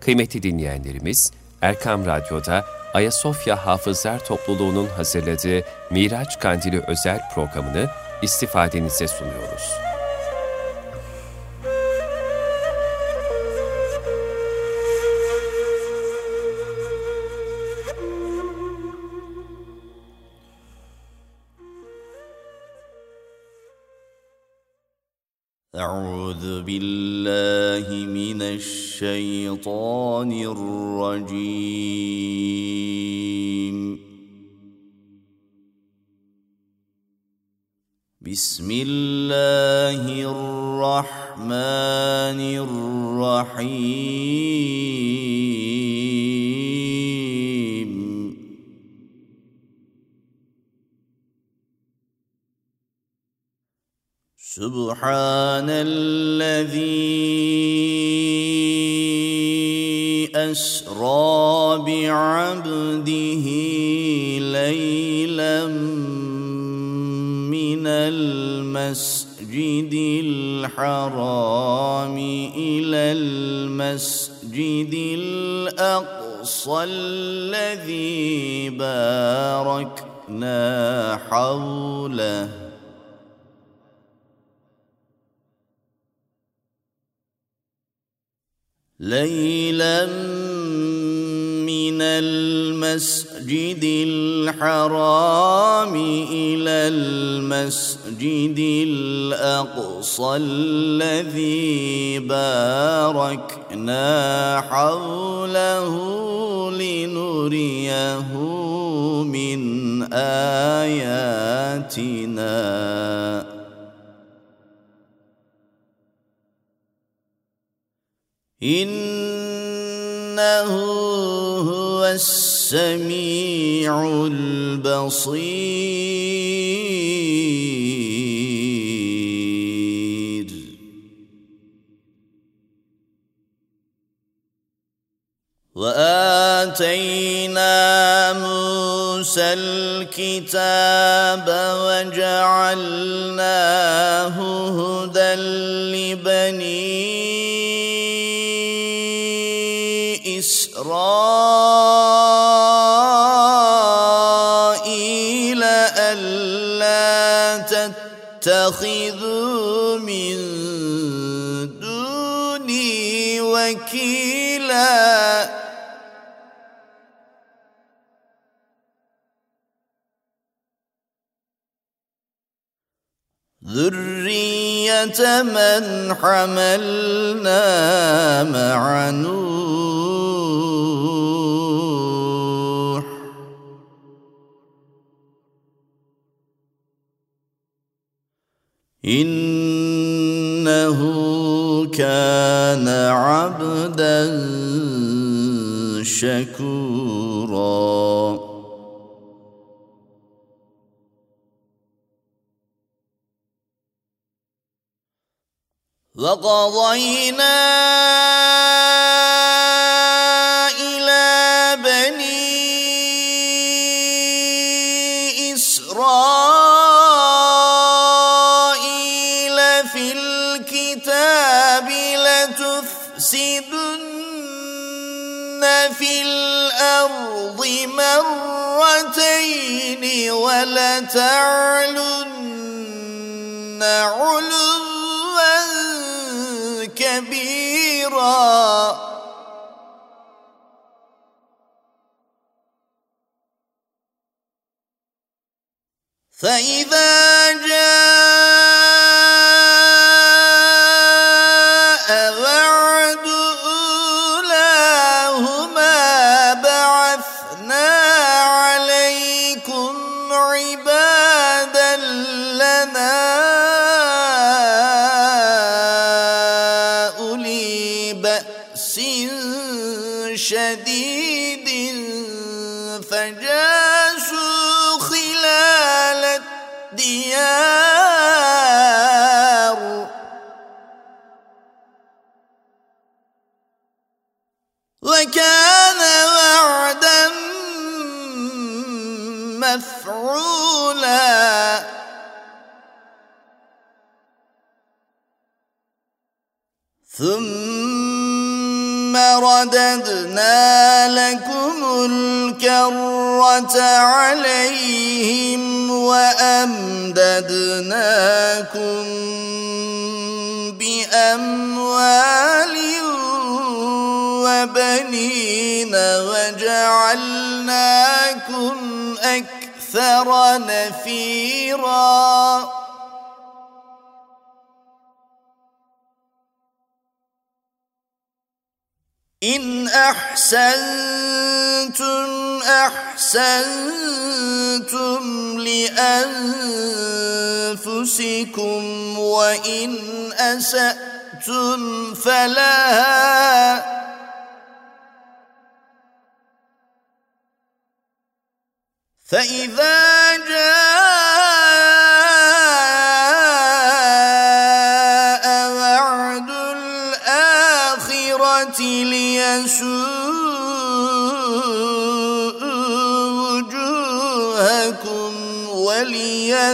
Kıymetli dinleyenlerimiz, Erkam Radyo'da Ayasofya Hafızlar Topluluğu'nun hazırladığı Miraç Kandili özel programını istifadenize sunuyoruz. أعوذ بالله من الشيطان الرجيم. بسم الله الرحمن الرحيم. سبحان الذي أسرى بعبده ليلا من المسجد الحرام إلى المسجد الأقصى الذي باركنا حوله. ليلا من المسجد الحرام إلى المسجد الأقصى الذي باركنا حوله لنريه من آياتنا. إنه هو السميع البصير. وآتينا موسى الكتاب وجعلناه هدى لبني تتخذوا من دوني وكيلا. ذرية من حملنا مع نوح إنه كان عبدا شكورا. وقضينا مرتين ولتعلن علوا كبيرا. فإذا جاء ثم رددنا لكم الكرة عليهم وأمددناكم بأموال وبنين وجعلناكم أكثر نفيراً إن أحسنتم أحسنتم لأنفسكم وإن أسأتم فلها فإذا جاء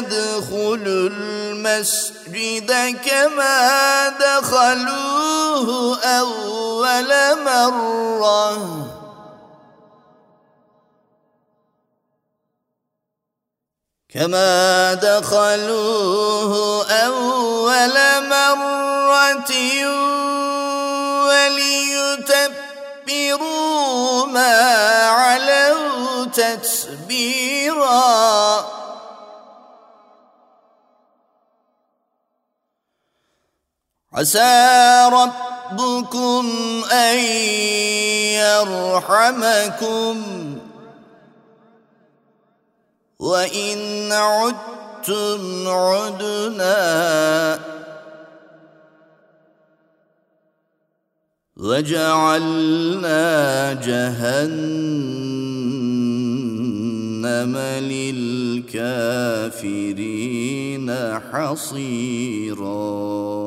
وليدخلوا المسجد كما دخلوه أول مرة. كما دخلوه أول مرة وليتبروا ما علوا تتبيرا. عسى ربكم أن يرحمكم. وإن عدتم عدنا. وجعلنا جهنم للكافرين حصيراً.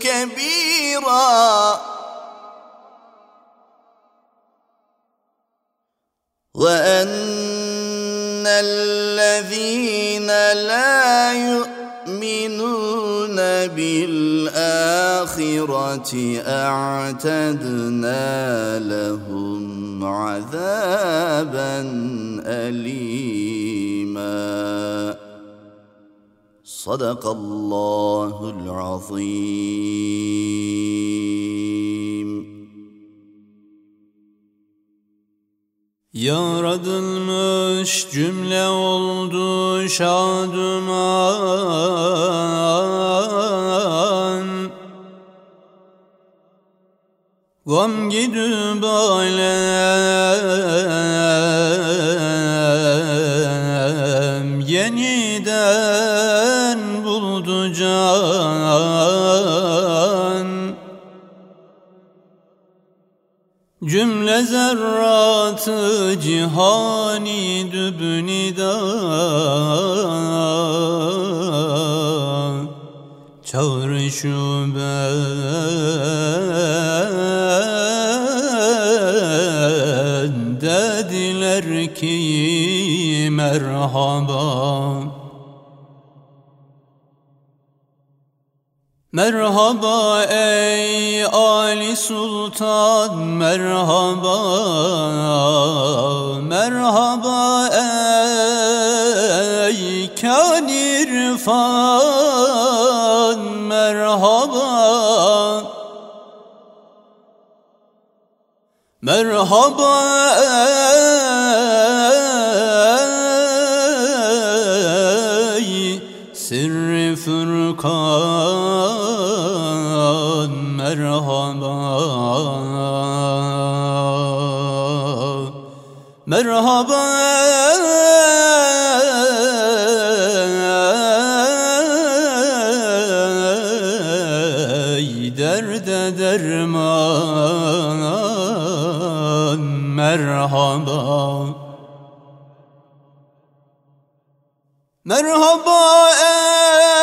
كبيرا. وأن الذين لا يؤمنون بالآخرة أعتدنا لهم عذابا أليماً. صدق الله العظيم Yaratılmış cümle oldu şaduman Gam gidip alem Can Cümle zerratı cihani dübnida Çağrı şuben dediler ki merhaba Merhaba ey Ali Sultan merhaba. Merhaba ey kan irfan merhaba. Merhaba ey sirri furkan merhaba. Merhaba derde derman merhaba. Merhaba ey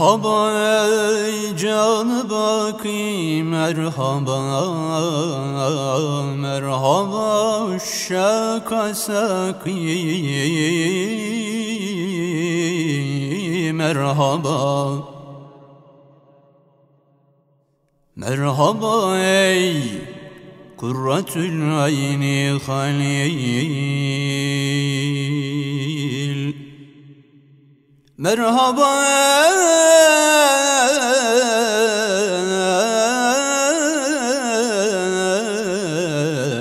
Merhaba ey canı baki merhaba merhaba uşşaka saki merhaba. Merhaba ey kurratül ayni halil Merhaba.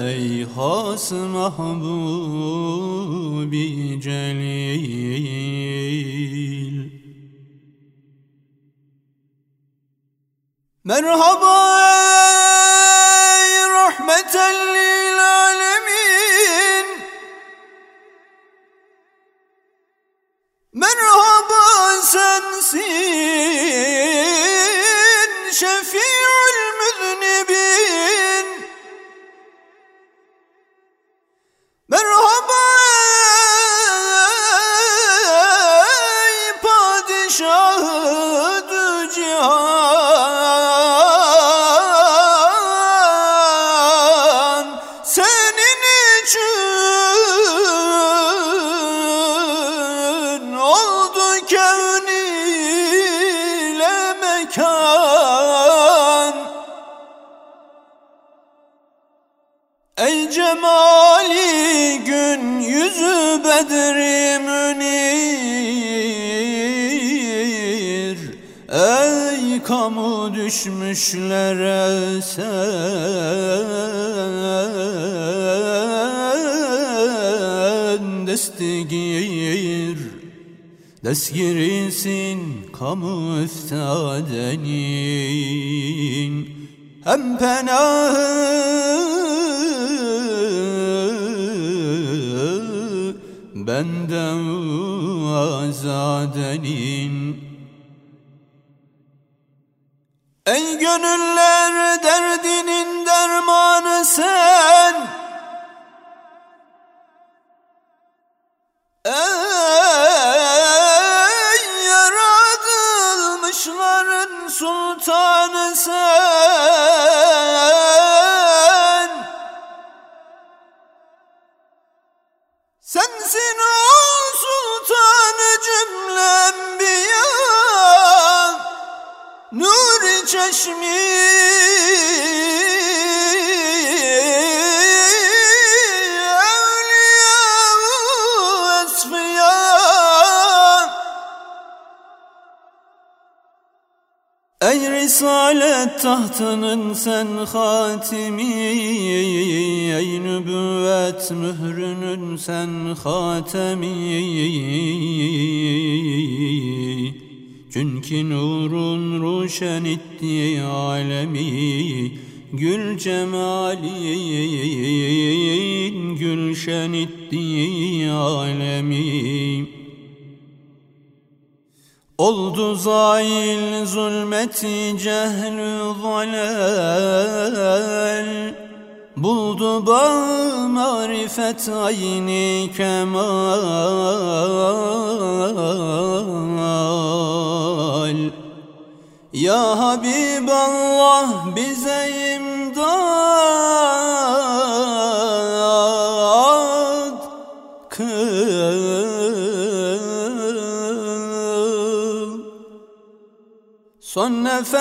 Ey has mahbubi celil. Merhaba düşmüşlere sen destigir Destgirisin kamu üstadenin Hem penahı gönüller derdinin dermanı sen. Ey yaratılmışların sultanı sen Risalet tahtının sen hatimi Ey nübüvvet mührünün sen hatemi. Çünkü nurun ruşen etti alemi Gül cemalin gülşen etti alemi Oldu zail zulmeti cehlü zalal. Ba marifet ayni kemal. Ya Habiballah bize imdad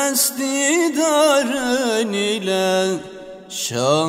nefes didarın ile şad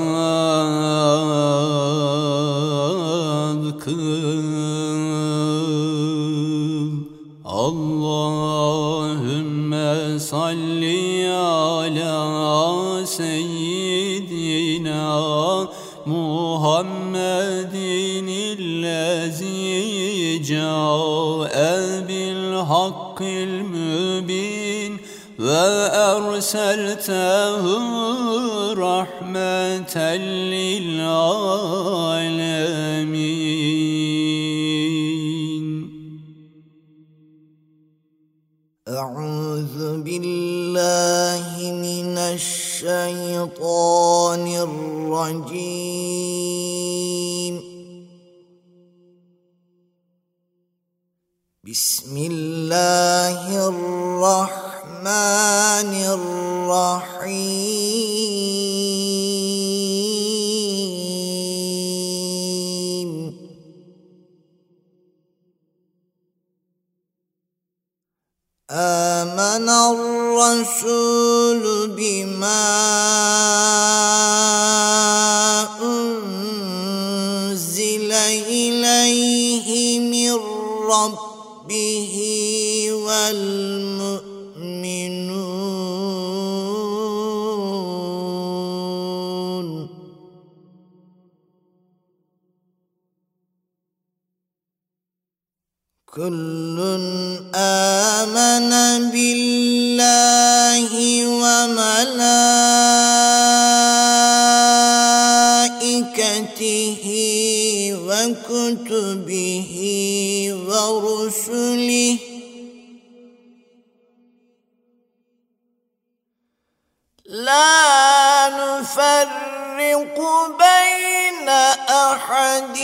كل آمن بالله وملائكته وكتبه ورسله. لا نفرق بين أحد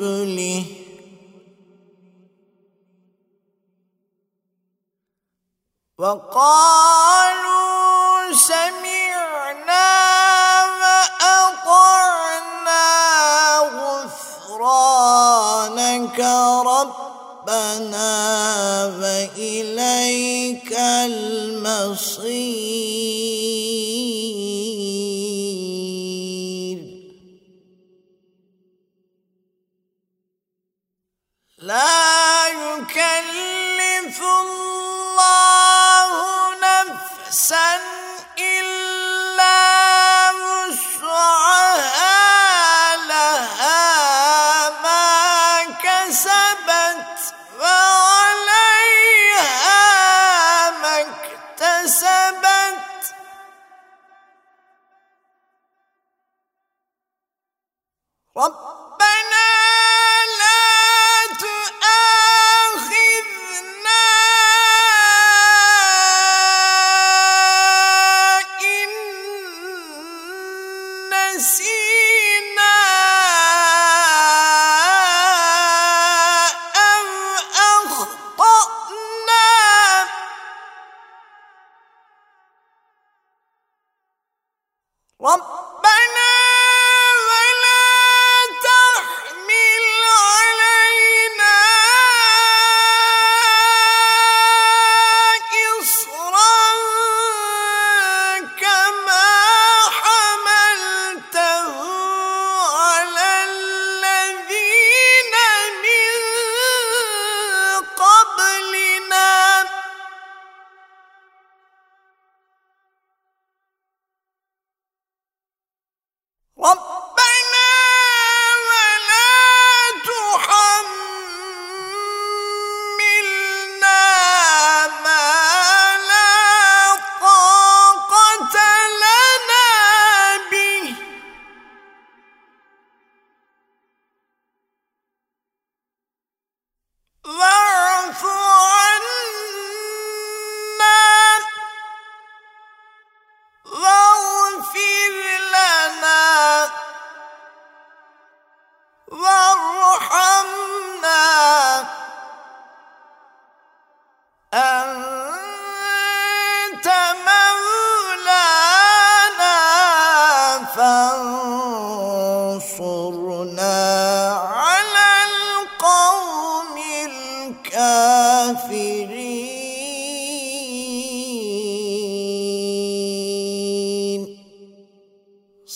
رسله وقالوا سمعنا وأطعنا غفرانك ربنا وإليك المصير. يكلف الله نفسا إلا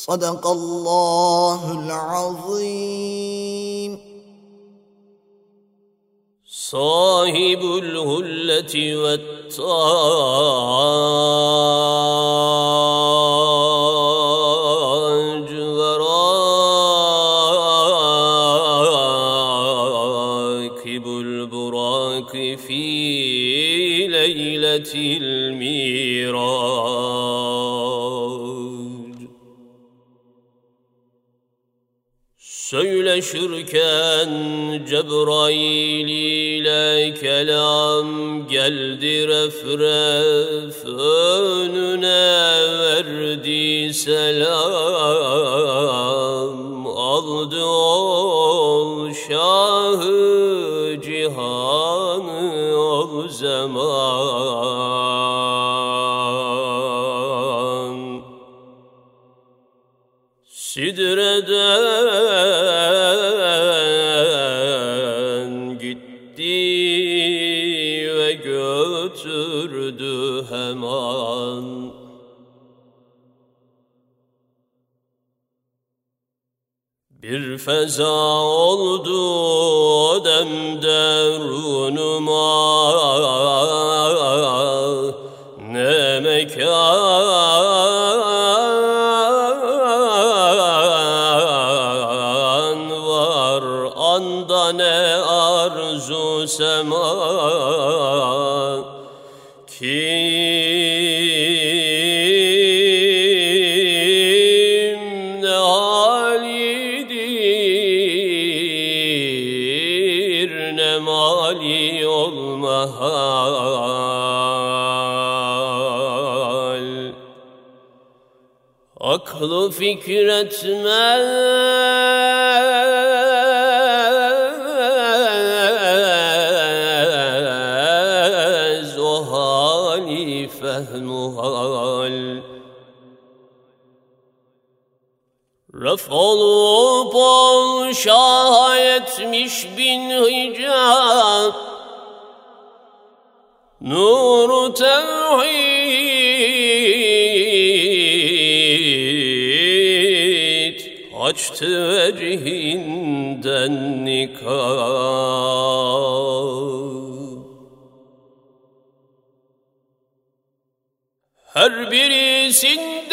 صدق الله العظيم. صاحب الهلة والتاج وراكب البراك في ليلة Söyleşirken Cebrail ile kelam geldi refref önüne verdi selam. Aldı ol şahı cihanı o zaman Sidre'den Bir feza oldu o demde runuma. Ne mekan var anda ne arzu sema. Kim Aklı fikretmez o hali fehmu hal Ref olup ol şah etmiş bin hicab Nuru tevhid Açtı vecihinden nikah. Her birisinden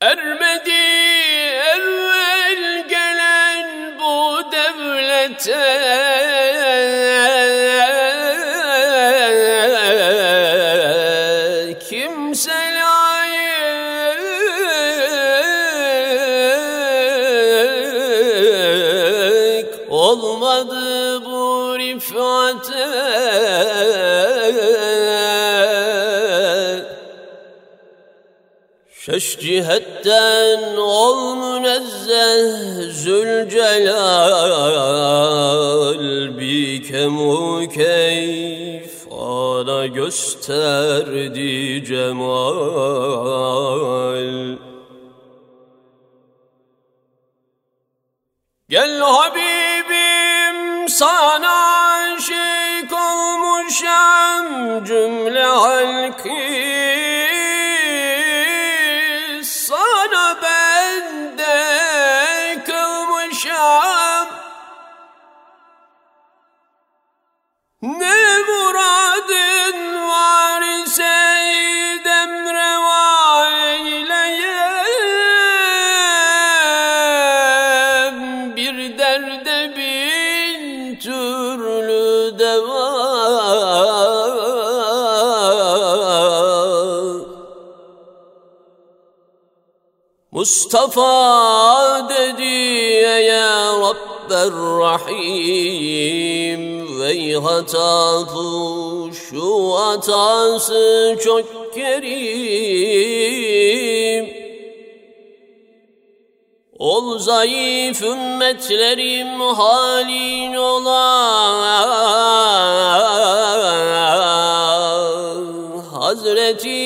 Ermedi evvel gelen bu devlete. Kimse layık olmadı bu rifate. Şeş cihetten ol münezzeh Zülcelal Bikemu keyf ana gösterdi cemal. Gel Habibim sana aşık olmuşam cümle halki Mustafa dedi ya Rabbi Rahim Vey hatafı şu hatası çok kerim. Ol zayıf ümmetlerim halin olan Hazretine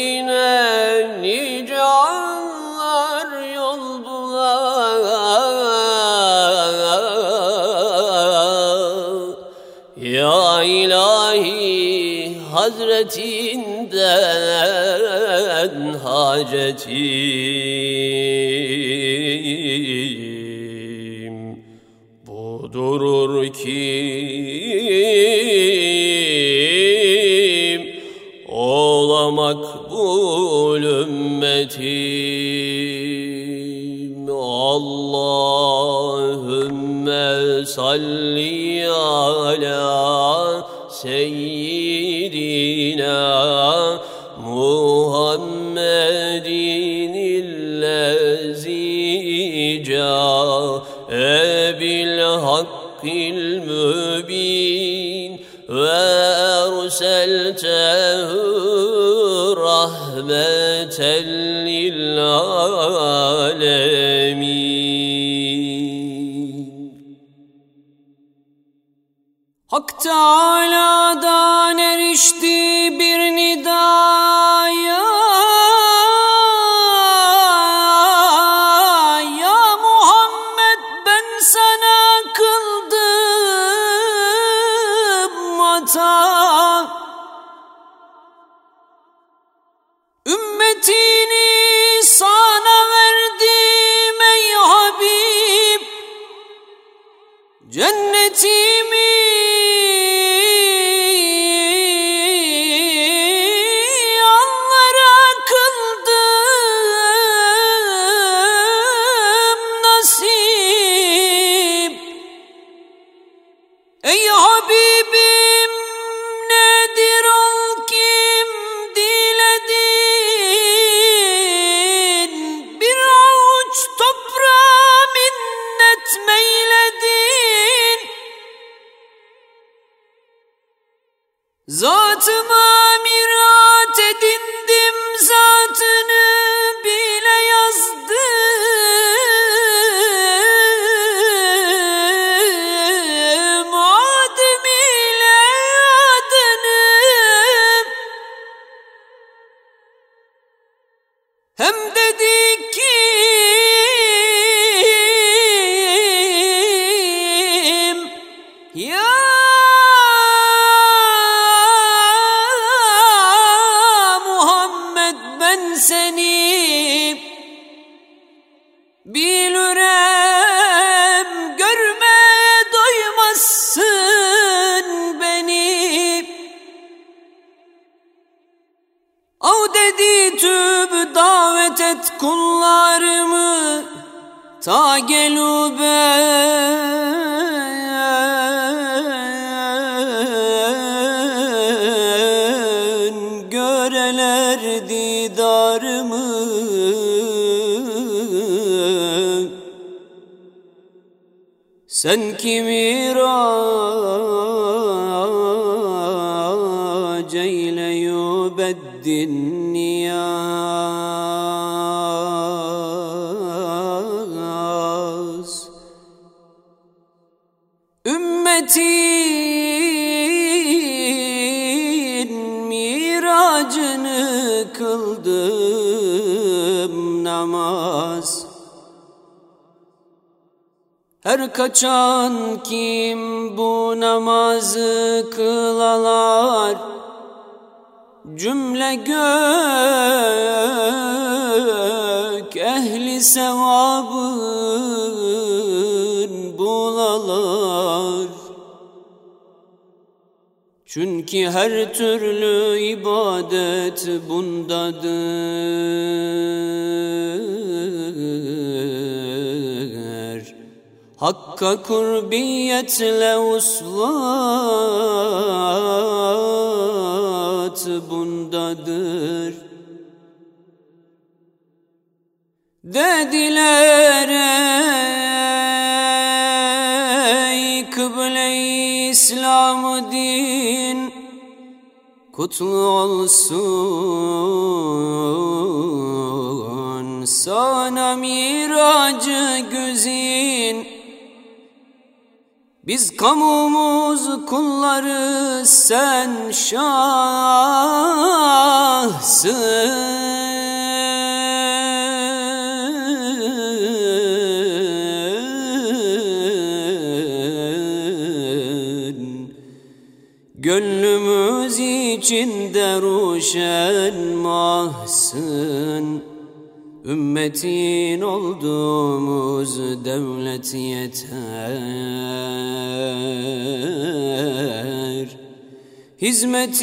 Hazretinden hacetim budurur kim ola makbul ümmetim. Allahümme salli ala seyyidina Muhammedin illezi ca'e bil hakkil mübin ve erseltehu rahmeten Hak Teâlâ'dan erişti bir nidaya. Ya Muhammed ben sana kıldım hata Ümmetini sana verdim ey Habib. Cennetimi Sen kimi Her kaçan kim bu namazı kılalar? Cümle gök ehli sevabın bulalar. Çünkü her türlü ibadet bundadır Hakka kurbiyetle uslat bundadır. Dediler İslam din kutlu olsun. Sana miracı güzin biz kamumuz kulları sen şahsın. Gönlümüz içinde ruşen mahsın Ümmetin olduğumuz devlet yeter. Hizmetin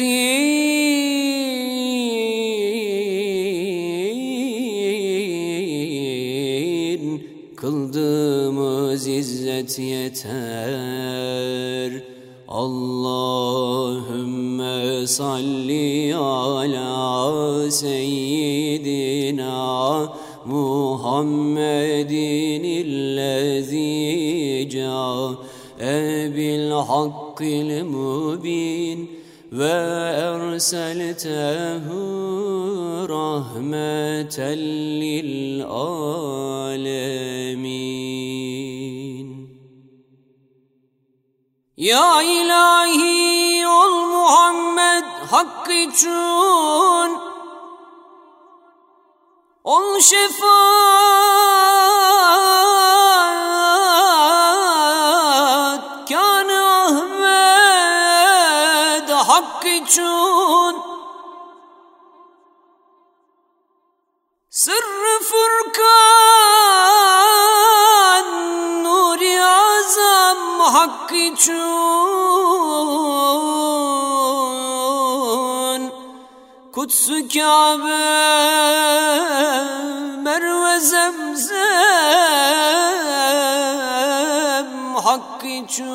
kıldığımız izzet yeter. Allahümme salli ala seyyidina Bil hakkil mubin ve erseltehu rahmeten lil alemin ya ilahi ol Muhammed hakkı için Ol şefaat kan Ahmed hakkı için. Sırrı Furkan Nuri Azam hakkı için Kutsu Kabe Merve Zemzem hakkı için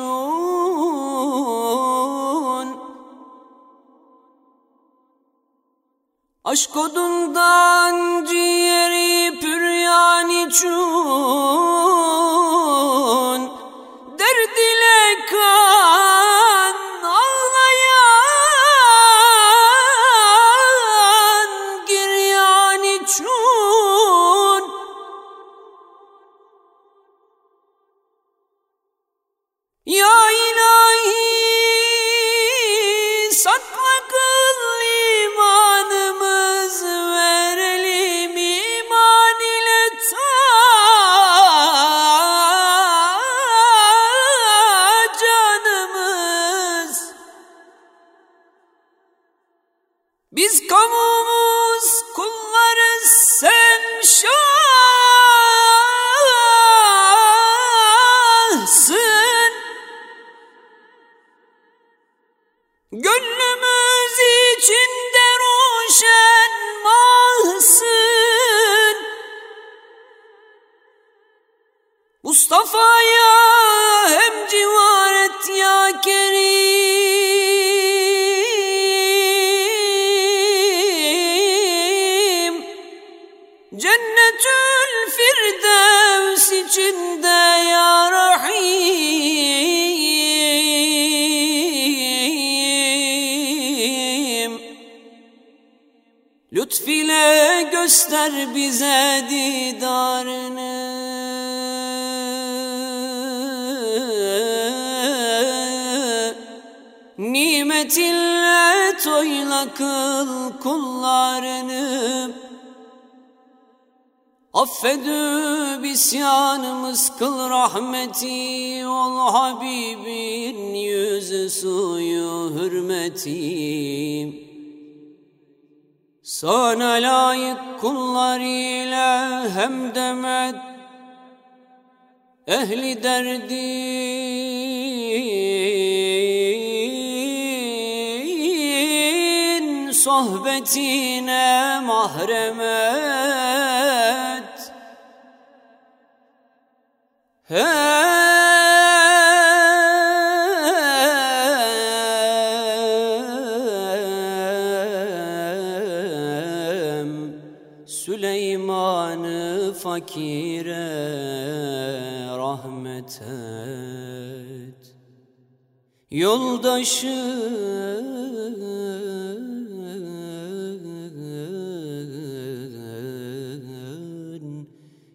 Aşk odundan ciğeri püryan için göster bize didarını. Nimetinle toyla kıl kullarını. Affedü bisyanımız kıl rahmeti Ol Habibin yüzü suyu hürmeti Sana layık kullar ile hem demet Ehli derdin sohbetine mahremet. Hem fakire rahmet et. yoldaşın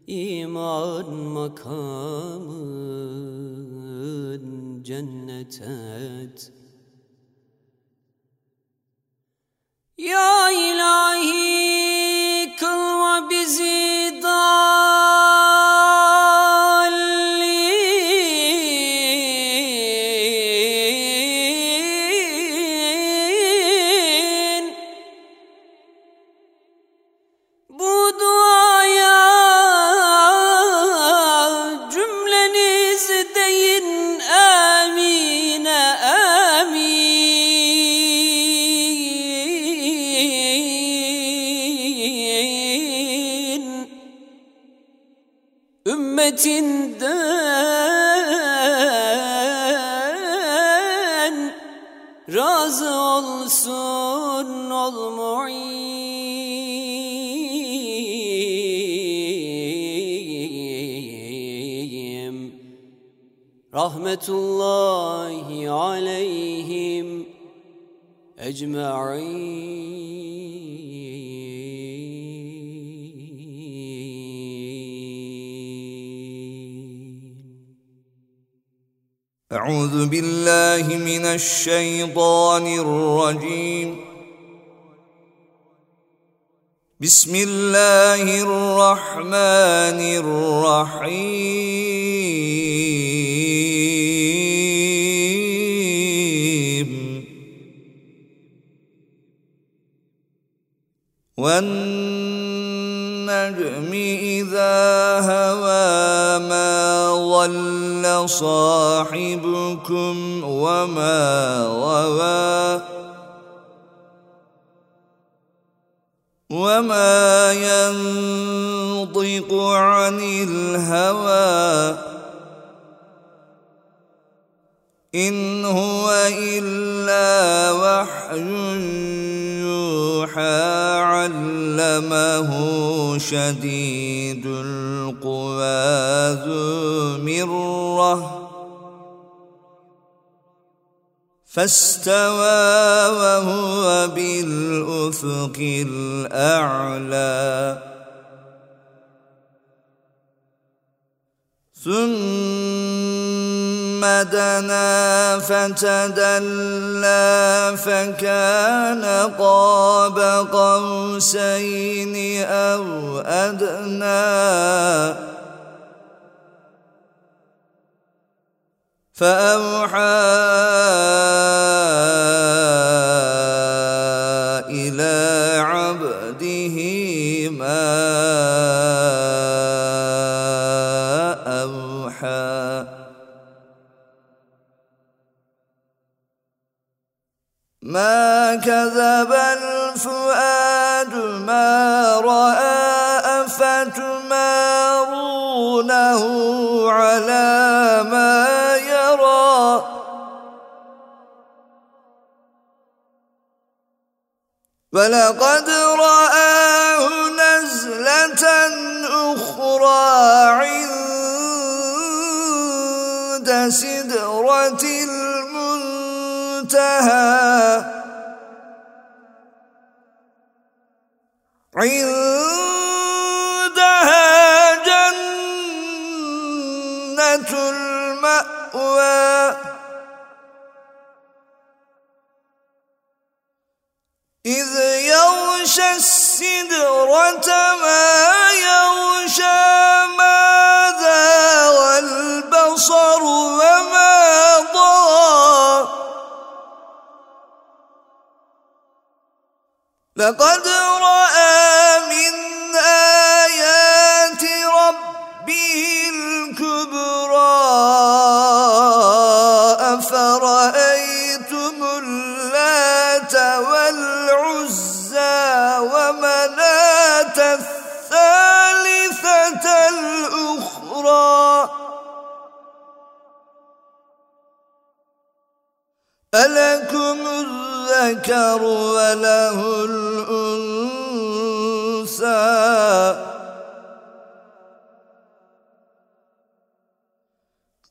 iman makamın cennet et. Ya ilahi kılma bizi الشيطان الرجيم. بسم الله الرحمن الرحيم. صاحبكم وما غوى وما ينطق عن الهوى إن هو إلا وحي يوحى علمه شديد القوى ذو مرة. فاستوى وهو بالأفق الأعلى. ثم دنا فتدلى فكان قاب قوسين أو أدنى. فأوحى ما كذب الفؤاد ما رأى أفتمارونه على ما يرى. ولقد رآه نزلة أخرى عند المنتهى عندها جنة المأوى. إذ يغشى السدرة ما لقد الذكر وله الأنثى.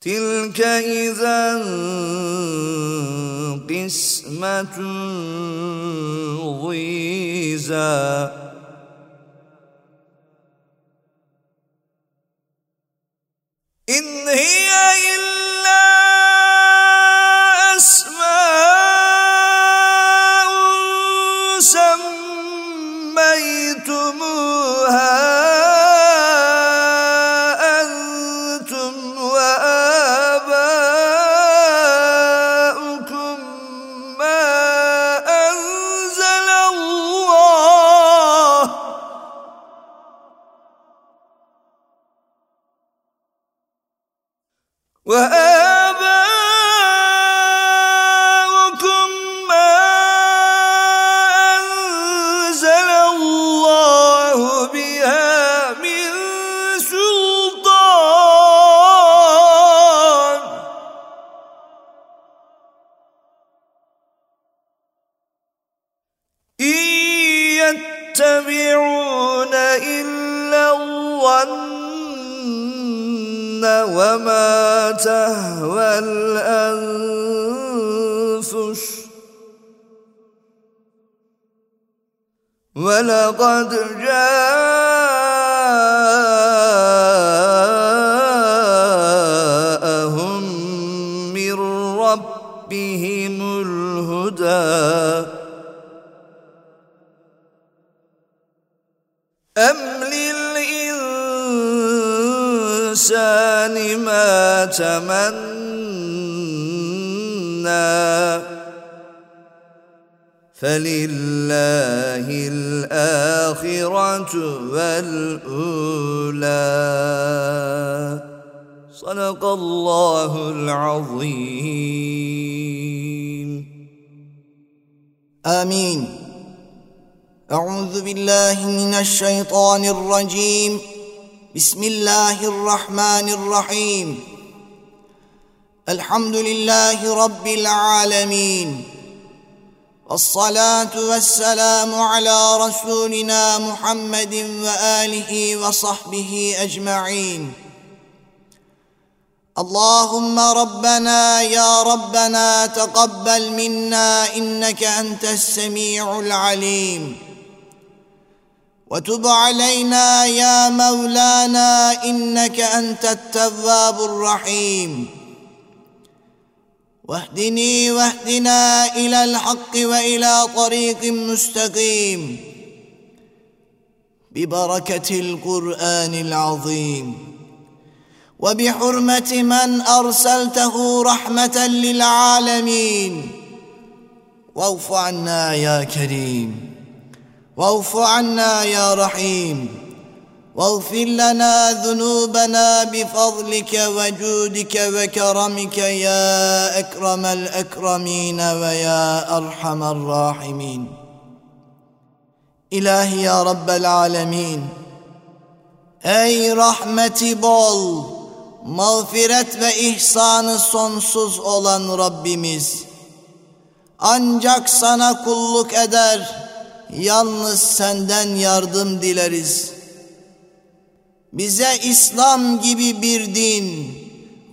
تلك إذا قسمة ضيزى. Whoa. فلله الآخرة والأولى. صدق الله العظيم. آمين. أعوذ بالله من الشيطان الرجيم. بسم الله الرحمن الرحيم. الحمد لله رب العالمين. والصلاه والسلام على رسولنا محمد وآله وصحبه أجمعين. اللهم ربنا يا ربنا تقبل منا إنك أنت السميع العليم. وتب علينا يا مولانا إنك أنت التواب الرحيم. واهدني واهدنا إلى الحق وإلى طريق مستقيم ببركة القرآن العظيم وبحرمة من أرسلته رحمة للعالمين واوف عنا يا كريم واوف عنا يا رحيم واغفر لنا ذنوبنا بفضلك وجودك وكرمك يا اكرم الاكرمين ويا ارحم الراحمين İlahi ya Rabbel Alemin Ey rahmeti bol Mağfiret ve ihsanı sonsuz olan Rabbimiz Ancak sana kulluk eder Yalnız senden yardım dileriz Bize İslam gibi bir din,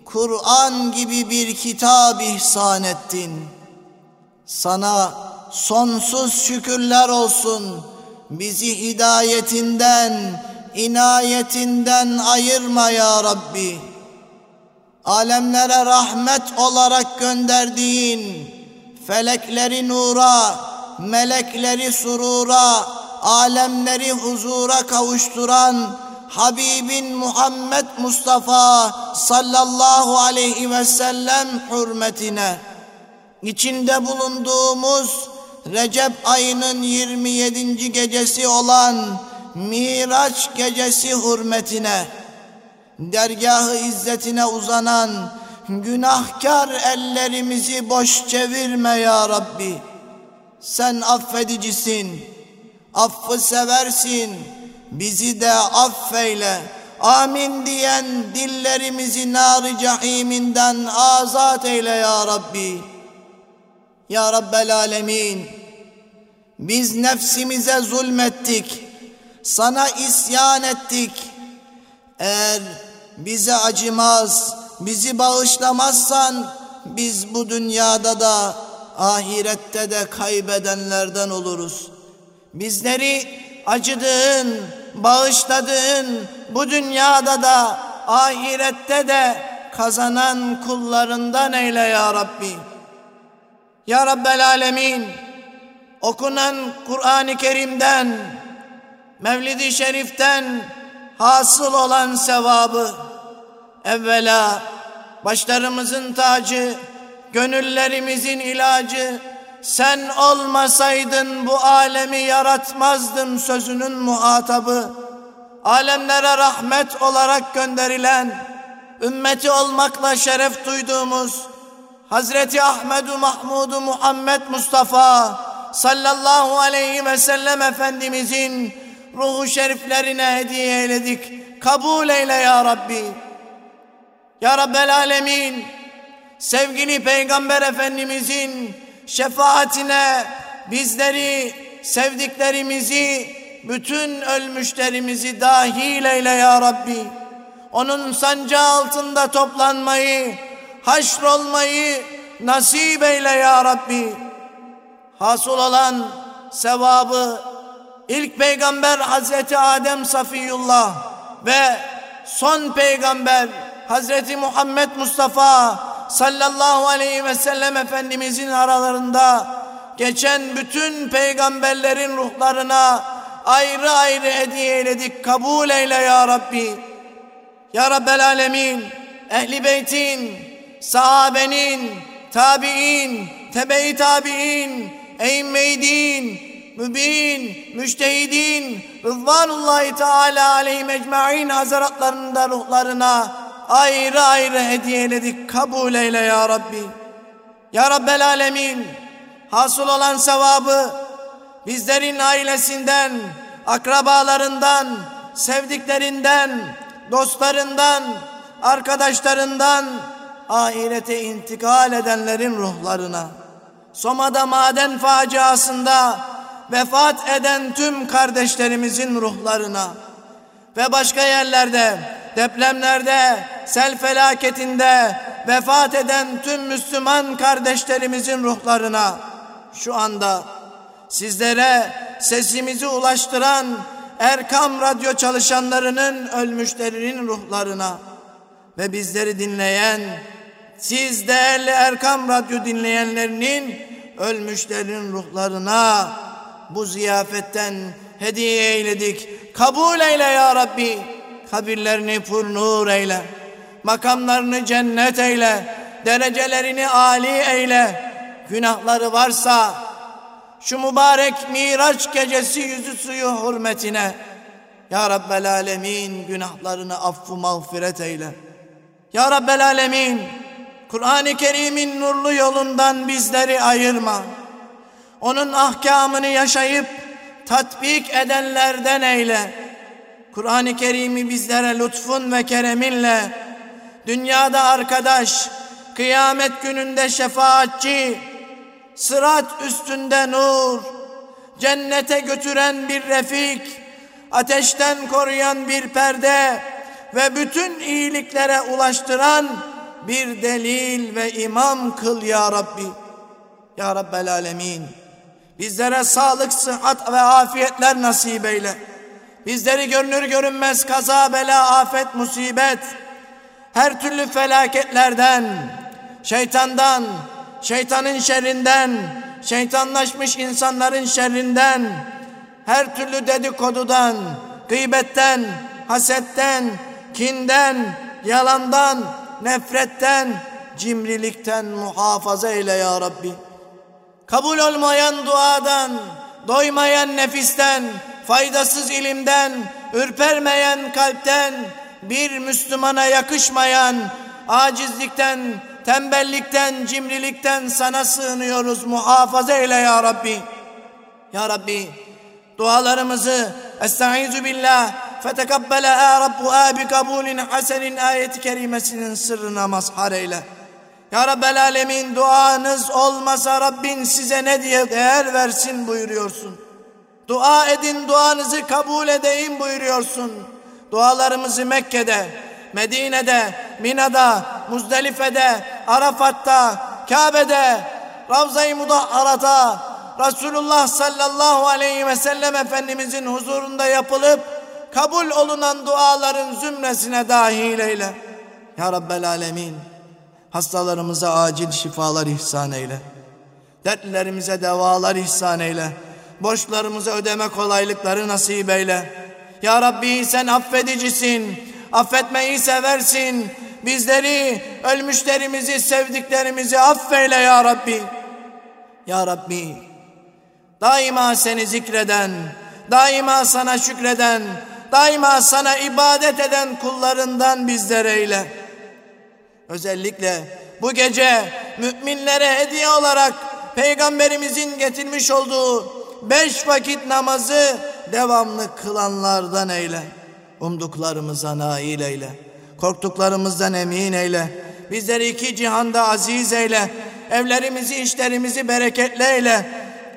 Kur'an gibi bir kitap ihsan ettin. Sana sonsuz şükürler olsun. Bizi hidayetinden, inayetinden ayırma ya Rabbi. Alemlere rahmet olarak gönderdiğin felekleri nura, melekleri surura, alemleri huzura kavuşturan Habibin Muhammed Mustafa sallallahu aleyhi ve sellem hürmetine içinde bulunduğumuz Recep ayının 27. gecesi olan Miraç gecesi hürmetine dergahı izzetine uzanan günahkar ellerimizi boş çevirme ya Rabbi. Sen affedicisin, affı seversin, bizi de affeyle. Amin diyen dillerimizi nar cehiminden azat eyle ya Rabbi. Ya Rabbel Alemin. Biz nefsimize zulmettik. Sana isyan ettik. Eğer bize acımaz, bizi bağışlamazsan biz bu dünyada da ahirette de kaybedenlerden oluruz. Bizleri acıdığın, bağışladığın bu dünyada da ahirette de kazanan kullarından eyle ya Rabbi. Ya Rabbel Alemin okunan Kur'an-ı Kerim'den Mevlid-i Şerif'ten hasıl olan sevabı evvela başlarımızın tacı, gönüllerimizin ilacı sen olmasaydın bu alemi yaratmazdım sözünün muhatabı. Alemlere rahmet olarak gönderilen, ümmeti olmakla şeref duyduğumuz Hazreti Ahmedu Mahmudu Muhammed Mustafa sallallahu aleyhi ve sellem Efendimizin ruhu şeriflerine hediye eyledik. Kabul eyle ya Rabbi. Ya Rabbel Alemin sevgili Peygamber Efendimizin şefaatine bizleri, sevdiklerimizi, bütün ölmüşlerimizi dahil eyle ya Rabbi. Onun sancağı altında toplanmayı, haşrolmayı nasip eyle ya Rabbi. Hasıl olan sevabı ilk peygamber Hazreti Adem Safiyullah ve son peygamber Hazreti Muhammed Mustafa sallallahu aleyhi ve sellem Efendimizin aralarında geçen bütün peygamberlerin ruhlarına ayrı ayrı hediye eyledik. Kabul eyle ya Rabbi. Ya Rabbel Alemin, Ehli Beytin, sahabenin, tabi'in, tebe-i tabi'in, eyyime din, mübin, müştehidin, Rıdvanullahi Teala aleyhi mecmain hazaratlarında ruhlarına ayrı ayrı hediyeledik. Kabul eyle ya Rabbi. Ya Rabbel Alemin, hasıl olan sevabı bizlerin ailesinden, akrabalarından, sevdiklerinden, dostlarından, arkadaşlarından, ahirete intikal edenlerin ruhlarına, Soma'da maden faciasında vefat eden tüm kardeşlerimizin ruhlarına ve başka yerlerde, depremlerde, sel felaketinde vefat eden tüm Müslüman kardeşlerimizin ruhlarına şu anda sizlere sesimizi ulaştıran Erkam Radyo çalışanlarının ölmüşlerinin ruhlarına ve bizleri dinleyen siz değerli Erkam Radyo dinleyenlerinin ölmüşlerin ruhlarına bu ziyafetten hediye eyledik. Kabul eyle ya Rabbi. Kabirlerini purnur eyle. Makamlarını cennet eyle. Derecelerini âli eyle. Günahları varsa şu mübarek Miraç gecesi yüzü suyu hürmetine Ya Rabbel Alemin günahlarını affı mağfiret eyle. Ya Rabbel Alemin Kur'an-ı Kerim'in nurlu yolundan bizleri ayırma. Onun ahkamını yaşayıp tatbik edenlerden eyle. Kur'an-ı Kerim'i bizlere lütfun ve kereminle dünyada arkadaş, kıyamet gününde şefaatçi, sırat üstünde nur, cennete götüren bir refik, ateşten koruyan bir perde ve bütün iyiliklere ulaştıran bir delil ve imam kıl ya Rabbi. Ya Rabbel Alemin. Bizlere sağlık, sıhhat ve afiyetler nasip eyle. Bizleri görünür görünmez kaza, bela, afet, musibet, her türlü felaketlerden, şeytandan, şeytanın şerrinden, şeytanlaşmış insanların şerrinden, her türlü dedikodudan, gıybetten, hasetten, kinden, yalandan, nefretten, cimrilikten muhafaza eyle ya Rabbi. Kabul olmayan duadan, doymayan nefisten, faydasız ilimden, ürpermeyen kalpten, bir Müslümana yakışmayan acizlikten, tembellikten, cimrilikten sana sığınıyoruz. Muhafaza eyle ya Rabbi. Ya Rabbi dualarımızı Estaizu billah fetekabbele ya Rabbu abi kabulin hasenin ayeti kerimesinin sırrına mazhar eyle. Ya Rabbel Alemin duanız olmasa Rabbin size ne diye değer versin buyuruyorsun. Dua edin duanızı kabul edeyim buyuruyorsun. Dualarımızı Mekke'de, Medine'de, Mina'da, Muzdelife'de, Arafat'ta, Kabe'de, Ravza-i Mudahharat'a, Resulullah sallallahu aleyhi ve sellem Efendimizin huzurunda yapılıp kabul olunan duaların zümresine dahil eyle. Ya Rabbel Alemin, hastalarımıza acil şifalar ihsan eyle. Dertlerimize devalar ihsan eyle. Borçlarımıza ödeme kolaylıkları nasip eyle. Ya Rabbi sen affedicisin. Affetmeyi seversin. Bizleri, ölmüşlerimizi, sevdiklerimizi affeyle ya Rabbi. Ya Rabbi, daima seni zikreden, daima sana şükreden, daima sana ibadet eden kullarından bizler eyle. Özellikle bu gece müminlere hediye olarak Peygamberimizin getirmiş olduğu beş vakit namazı devamlı kılanlardan eyle. Umduklarımıza nail eyle. Korktuklarımızdan emin eyle. Bizleri iki cihanda aziz eyle. Evlerimizi, işlerimizi bereketli eyle.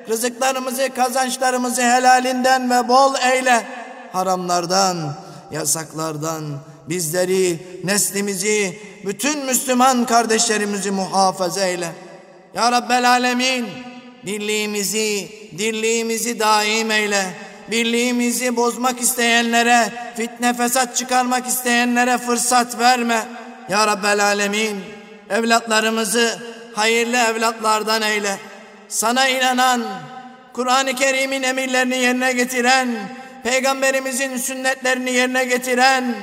Rızıklarımızı, kazançlarımızı helalinden ve bol eyle. Haramlardan, yasaklardan bizleri, neslimizi, bütün Müslüman kardeşlerimizi muhafaza eyle. Ya Rabbel Alemin, birliğimizi, dirliğimizi daim eyle. Birliğimizi bozmak isteyenlere, fitne fesat çıkarmak isteyenlere fırsat verme. Ya Rabbel Alemin, evlatlarımızı hayırlı evlatlardan eyle. Sana inanan, Kur'an-ı Kerim'in emirlerini yerine getiren, Peygamberimizin sünnetlerini yerine getiren,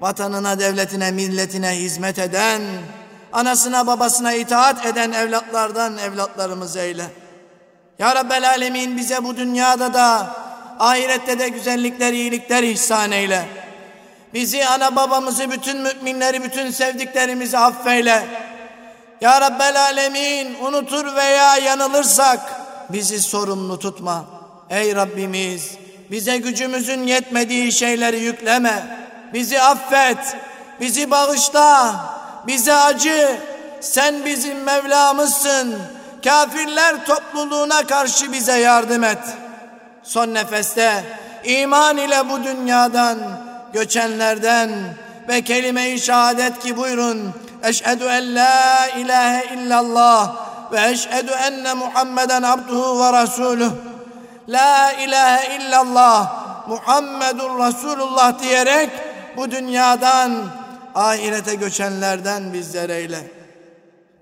vatanına, devletine, milletine hizmet eden, anasına babasına itaat eden evlatlardan evlatlarımız eyle. Ya Rabbel Alemin bize bu dünyada da ahirette de güzellikler, iyilikler ihsan eyle. Bizi, ana babamızı, bütün müminleri, bütün sevdiklerimizi affeyle. Ya Rabbel Alemin unutur veya yanılırsak bizi sorumlu tutma. Ey Rabbimiz bize gücümüzün yetmediği şeyleri yükleme. Bizi affet, bizi bağışla, bize acı. Sen bizim Mevlamızsın. Kafirler topluluğuna karşı bize yardım et. Son nefeste iman ile bu dünyadan göçenlerden ve kelime-i şehadet ki buyurun. Eşhedü en la ilahe illallah ve eşhedü enne Muhammeden abduhu ve resuluh. La ilahe illallah Muhammedun Resulullah diyerek bu dünyadan ahirete göçenlerden bizler eyle.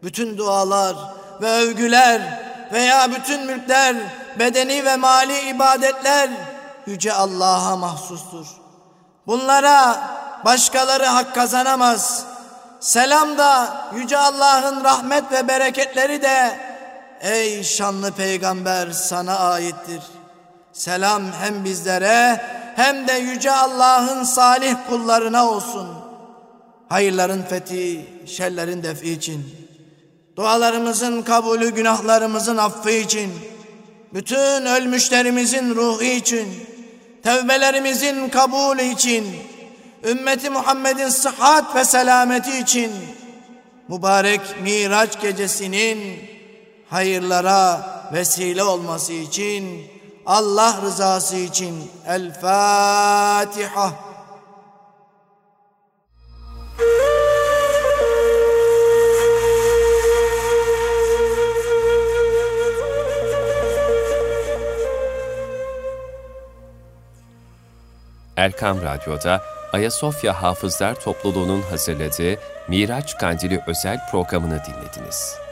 Bütün dualar ve övgüler veya bütün mülkler, bedeni ve mali ibadetler yüce Allah'a mahsustur. Bunlara başkaları hak kazanamaz. Selam da yüce Allah'ın rahmet ve bereketleri de ey şanlı peygamber sana aittir. Selam hem bizlere hem de yüce Allah'ın salih kullarına olsun. Hayırların fethi, şerlerin defi için, dualarımızın kabulü, günahlarımızın affı için, bütün ölmüşlerimizin ruhu için, tevbelerimizin kabulü için, ümmeti Muhammed'in sıhhat ve selameti için, mübarek Miraç gecesinin hayırlara vesile olması için, Allah rızası için El Fatiha. Erkam Radyo'da Ayasofya Hafızlar Topluluğu'nun hazırladığı Miraç Kandili özel programını dinlediniz.